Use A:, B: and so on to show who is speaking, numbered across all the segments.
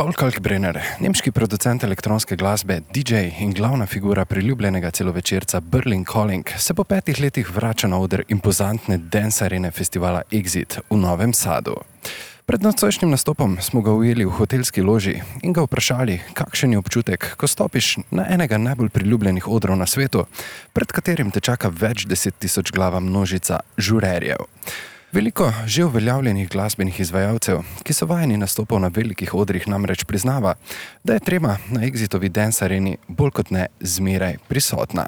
A: Paul Kalkbrenner, nemški producent elektronske glasbe, DJ in glavna figura priljubljenega celovečerca Berlin Calling, se po petih letih vrača na oder impozantne dance arene festivala Exit v Novem Sadu. Pred nocojšnjim nastopom smo ga ujeli v hotelski loži in ga vprašali, kakšen je občutek, ko stopiš na enega najbolj priljubljenih odrov na svetu, pred katerim te čaka več deset tisoč glava množica žurerjev. Veliko že uveljavljenih glasbenih izvajalcev, ki so vajeni nastopov na velikih odrih, namreč priznava, da je treba na Exitovi dance areni bolj kot ne zmeraj prisotna.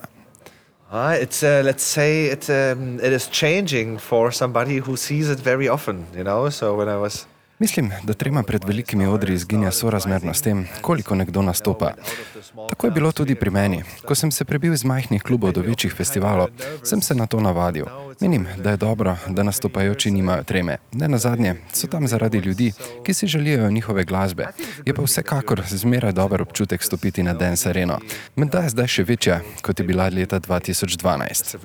B: Uh, it's uh, let's say it um, it is changing for somebody who sees it very often, you know. So when I was
A: Mislim, da trema pred velikimi odri izginja sorazmerno s tem, koliko nekdo nastopa. Tako je bilo tudi pri meni. Ko sem se prebil iz majhnih klubov do večjih festivalov, sem se na to navadil. Menim, da je dobro, da nastopajoči nimajo treme. Ne na zadnje, so tam zaradi ljudi, ki si želijo njihove glasbe. Je pa vsekakor zmeraj dober občutek stopiti na Dance Areno. Menda je zdaj še večja, kot je bila leta 2012.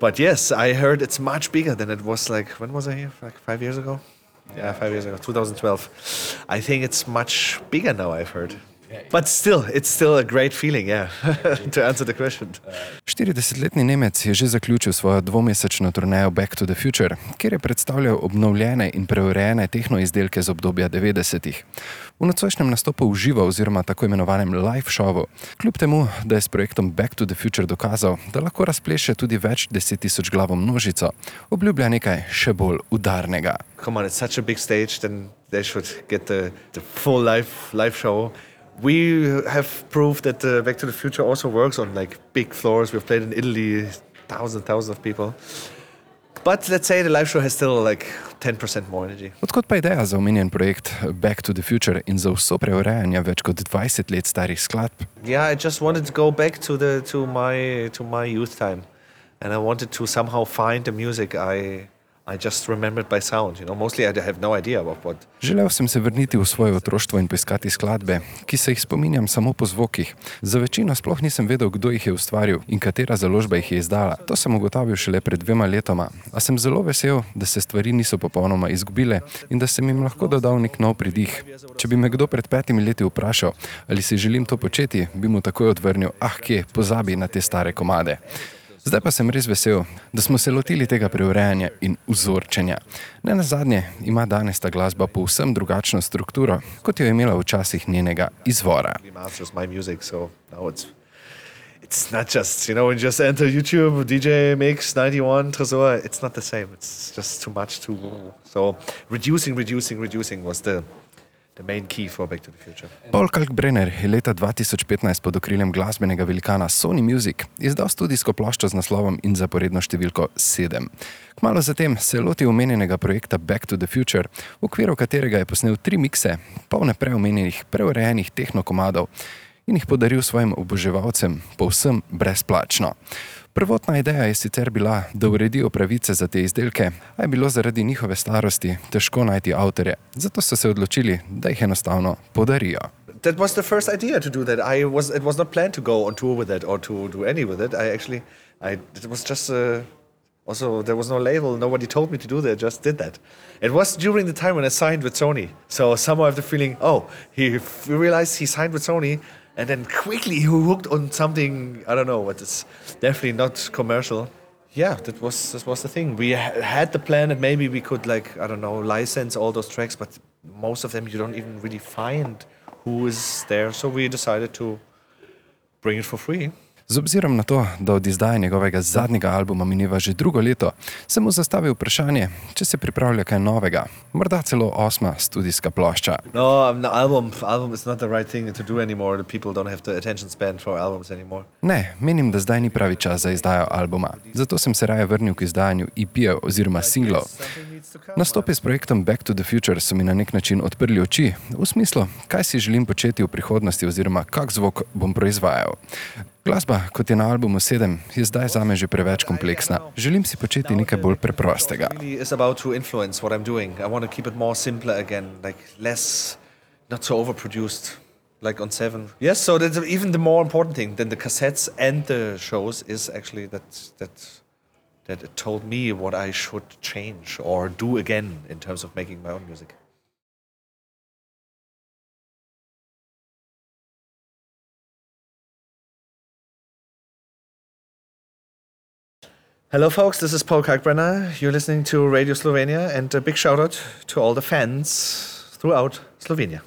B: But yes, I heard it's much bigger than it was like, when was I here? Like five years ago? Yeah, five years ago, 2012. I think it's much bigger now, I've heard. But still, it's still a great feeling, yeah, to answer the question.
A: 40-letni Nemec je že zaključil svojo dvomesečno turnejo Back to the Future, kjer je predstavljal obnovljene in preurejene tehnoizdelke z obdobja 90-ih. V nocojšnjem nastopu v živo oziroma tako imenovanem live showu, kljub temu, da je s projektom Back to the Future dokazal, da lahko razpleše tudi več deset tisoč glavo množico, obljublja nekaj še bolj udarnega.
B: Come on, it's such a big stage, then they should get the, the full live, live show. We have proved that uh, Back to the Future also works on like big floors. We've played in Italy, thousands, thousands of people. But let's say the live show has still like 10% more energy.
A: Odkot pa ideja za omenjen projekt Back to the Future in za vso preurejanje več kot 20 let starih skladb?
B: Yeah, I just wanted to go back to the to my to my youth time, and I wanted to somehow find the music I Sound, you know? no
A: Želel sem se vrniti v svoje otroštvo in poiskati skladbe, ki se jih spominjam samo po zvokih. Za večino sploh nisem vedel, kdo jih je ustvaril in katera založba jih je izdala. To sem ugotovil šele pred dvema letoma, a sem zelo vesel, da se stvari niso popolnoma izgubile in da sem jim lahko dodal nek nov pridih. Če bi me kdo pred petimi leti vprašal, ali si želim to početi, bi mu takoj odvrnil: Ah, kje, pozabi na te stare komade. Zdaj pa sem res vesel, da smo se lotili tega preurejanja in vzorčenja. Ne na zadnje ima danes ta glasba povsem drugačno strukturo, kot jo je imela včasih njenega izvora.
B: It's not just, you know, when you just enter YouTube, DJ Mix 91, Tresor, it's not the same. It's just too much to. So, reducing, reducing, reducing was the,
A: Paul Kalkbrenner je leta 2015 pod okriljem glasbenega velikana Sony Music izdal studijsko ploščo z naslovom in zaporedno številko 7. Kmalo zatem se je lotil omenjenega projekta Back to the Future, v okviru katerega je posnel tri mikse, polne preomenjenih, preurejenih tehnokomadov in jih podaril svojim oboževalcem povsem brezplačno. Prvotna ideja je sicer bila, da uredijo pravice za te izdelke, a je bilo zaradi njihove starosti težko najti avtorje, zato so se odločili, da jih enostavno podarijo.
B: That was the first idea to do that. I was it was not planned to go on tour with it or to do any with it. I actually I it was just uh, also there was no label. Nobody told me to do that. I just did that. It was during the time when I signed with Sony. So somehow I have the feeling, oh, he realized he signed with Sony and then quickly he hooked on something I don't know what is definitely not commercial. Yeah, that was that was the thing. We ha had the plan that maybe we could like I don't know license all those tracks, but most of them you don't even really find who is there. So we decided to bring it for free.
A: Z obzirom na to, da od izdaje njegovega zadnjega albuma mineva že drugo leto, sem mu zastavil vprašanje, če se pripravlja kaj novega, morda celo osma studijska plošča.
B: No, no album, album right
A: ne, menim, da zdaj ni pravi čas za izdajo albuma. Zato sem se raje vrnil k izdajanju EP-jev oziroma singlov. Nastopi s projektom Back to the Future so mi na nek način odprli oči, v smislu, kaj si želim početi v prihodnosti oziroma kak zvok bom proizvajal. Glasba, kot je na albumu 7, je zdaj za me že preveč kompleksna. Želim si početi nekaj bolj preprostega.
B: Like on seven, yes. So that's even the more important thing than the cassettes and the shows is actually that that that told me what I should change or do again in terms of making my own music. Hello, folks. This is Paul Kalkbrenner. You're listening to Radio Slovenia, and a big shout out to all the fans throughout Slovenia.